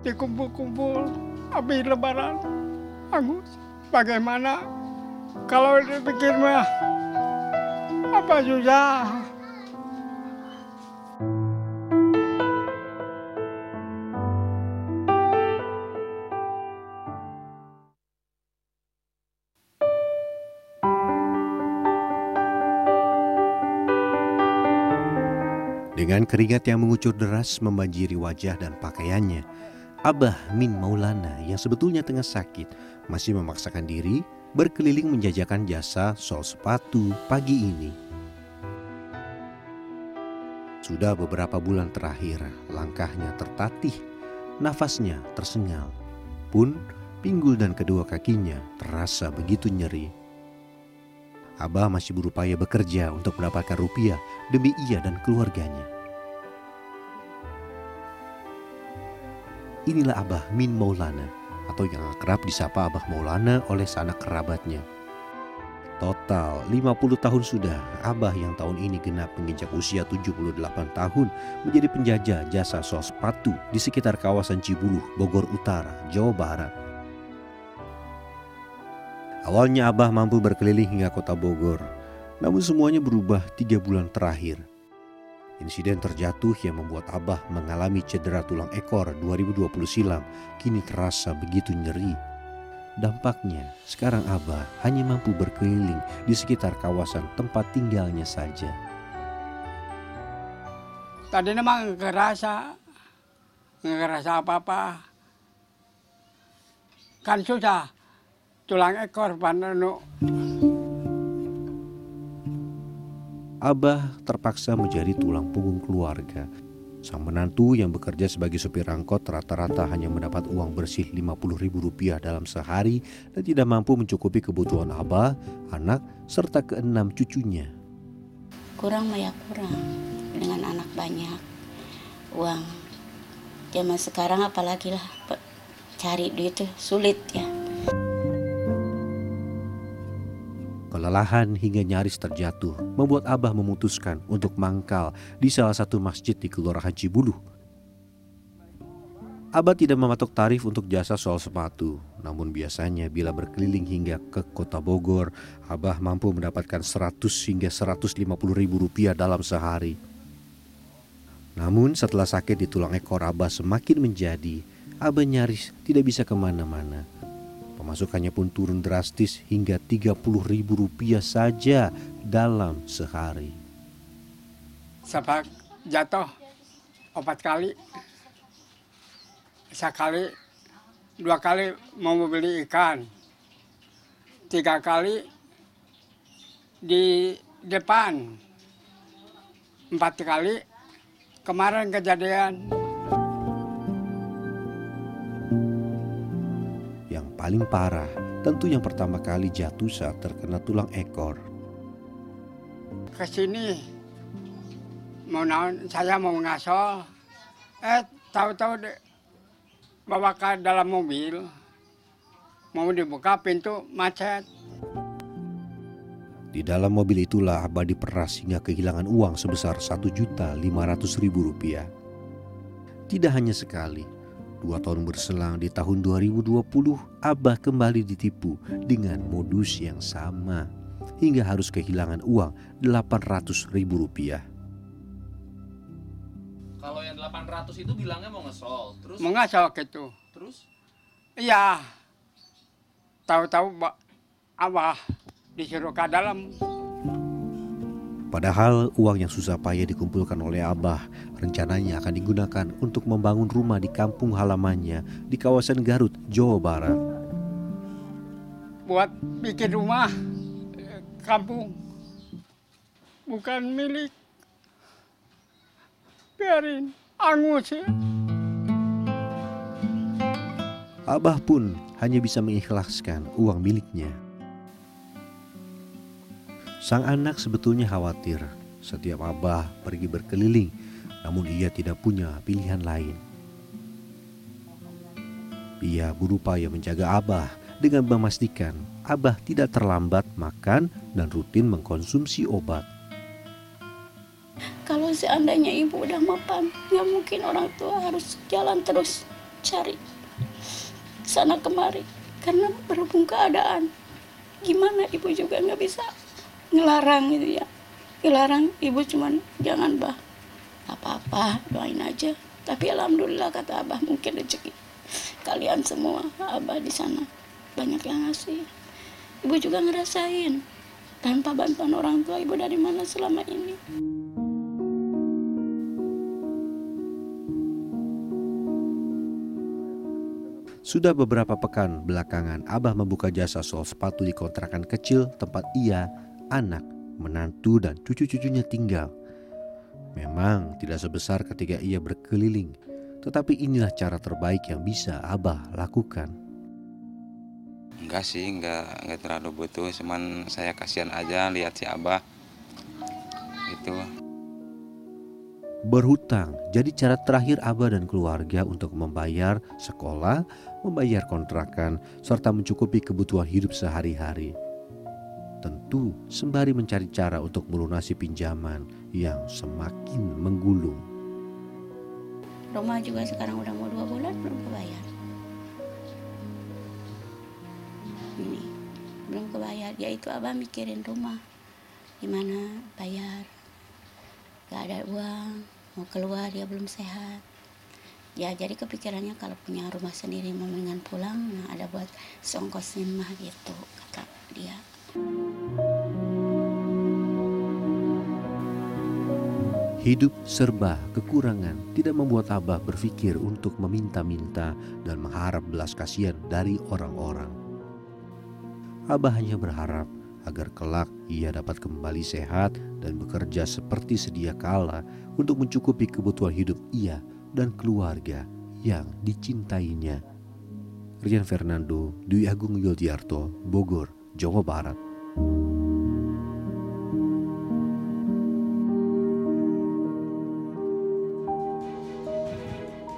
dikumpul-kumpul habis lebaran. Agus, bagaimana kalau dipikir mah apa susah. Dengan keringat yang mengucur deras membanjiri wajah dan pakaiannya, Abah Min Maulana yang sebetulnya tengah sakit masih memaksakan diri berkeliling menjajakan jasa sol sepatu pagi ini. Sudah beberapa bulan terakhir, langkahnya tertatih, nafasnya tersengal. Pun, pinggul dan kedua kakinya terasa begitu nyeri. Abah masih berupaya bekerja untuk mendapatkan rupiah demi ia dan keluarganya. Inilah Abah Min Maulana atau yang akrab disapa Abah Maulana oleh sanak kerabatnya. Total 50 tahun sudah Abah yang tahun ini genap menginjak usia 78 tahun menjadi penjajah jasa sol sepatu di sekitar kawasan Cibuluh, Bogor Utara, Jawa Barat. Awalnya Abah mampu berkeliling hingga kota Bogor, namun semuanya berubah tiga bulan terakhir. Insiden terjatuh yang membuat Abah mengalami cedera tulang ekor 2020 silam kini terasa begitu nyeri. Dampaknya, sekarang Abah hanya mampu berkeliling di sekitar kawasan tempat tinggalnya saja. Tadi memang ngerasa, ngerasa apa-apa. Kan susah, tulang ekor panenu. Abah terpaksa menjadi tulang punggung keluarga. Sang menantu yang bekerja sebagai supir angkot rata-rata hanya mendapat uang bersih Rp50.000 dalam sehari dan tidak mampu mencukupi kebutuhan Abah, anak, serta keenam cucunya. kurang mah ya kurang dengan anak banyak uang zaman sekarang apalagi lah cari duit itu sulit ya Kelelahan hingga nyaris terjatuh membuat Abah memutuskan untuk mangkal di salah satu masjid di Kelurahan Cibuluh. Abah tidak mematok tarif untuk jasa soal sepatu, namun biasanya bila berkeliling hingga ke kota Bogor, Abah mampu mendapatkan 100 hingga 150 ribu rupiah dalam sehari. Namun setelah sakit di tulang ekor Abah semakin menjadi, Abah nyaris tidak bisa ke mana-mana. Pemasukannya pun turun drastis hingga 30 ribu rupiah saja dalam sehari. Sampai jatuh empat kali. Sekali, dua kali mau beli ikan. Tiga kali di depan. Empat kali kemarin kejadian. Paling parah tentu yang pertama kali jatuh saat terkena tulang ekor. ke sini mau naon saya mau ngasol eh tahu-tahu bawa ke dalam mobil mau dibuka pintu macet Di dalam mobil itulah Abah diperas hingga kehilangan uang sebesar Rp1.500.000 rupiah. Tidak hanya sekali, dua tahun berselang di tahun 2020 Abah kembali ditipu dengan modus yang sama hingga harus kehilangan uang Rp800.000 rupiah. Kalau yang 800 itu bilangnya mau ngesol. Terus mau ngasol gitu terus iya tahu-tahu ba- abah disuruh ke dalam Padahal uang yang susah payah dikumpulkan oleh Abah rencananya akan digunakan untuk membangun rumah di kampung halamannya di kawasan Garut, Jawa Barat. buat bikin rumah kampung bukan milik biarin angus ya Abah pun hanya bisa mengikhlaskan uang miliknya. Sang anak sebetulnya khawatir setiap Abah pergi berkeliling, namun ia tidak punya pilihan lain. Ia berupaya menjaga Abah dengan memastikan Abah tidak terlambat makan dan rutin mengkonsumsi obat. kalau seandainya ibu udah mapan nggak mungkin orang tua harus jalan terus cari sana kemari karena berhubung keadaan gimana ibu juga nggak bisa ngelarang gitu ya. Ngelarang ibu cuman jangan bah apa-apa doain aja. Tapi alhamdulillah kata abah mungkin rezeki kalian semua abah di sana banyak yang ngasih. Ibu juga ngerasain tanpa bantuan orang tua ibu dari mana selama ini? Sudah beberapa pekan belakangan Abah membuka jasa soal sepatu di kontrakan kecil tempat ia, anak, menantu dan cucu-cucunya tinggal. Memang tidak sebesar ketika ia berkeliling, tetapi inilah cara terbaik yang bisa Abah lakukan. Enggak sih, enggak enggak terlalu butuh, cuman saya kasihan aja lihat si Abah. Gitu. Berhutang jadi cara terakhir Abah dan keluarga untuk membayar sekolah, membayar kontrakan, serta mencukupi kebutuhan hidup sehari-hari. Tentu sembari mencari cara untuk melunasi pinjaman yang semakin menggulung. rumah juga sekarang udah mau dua bulan belum kebayar. Ini belum kebayar. Ya itu abah mikirin rumah. Gimana bayar? Gak ada uang mau keluar dia belum sehat. Ya jadi kepikirannya kalau punya rumah sendiri mendingan pulang nah ada buat songkosin mah gitu kata dia Hidup serba kekurangan tidak membuat Abah berpikir untuk meminta-minta dan mengharap belas kasihan dari orang-orang. Abah hanya berharap agar kelak ia dapat kembali sehat dan bekerja seperti sedia kala untuk mencukupi kebutuhan hidup ia dan keluarga yang dicintainya. Rian Fernando, Dwi Agung Yuldiarto, Bogor, жолго барат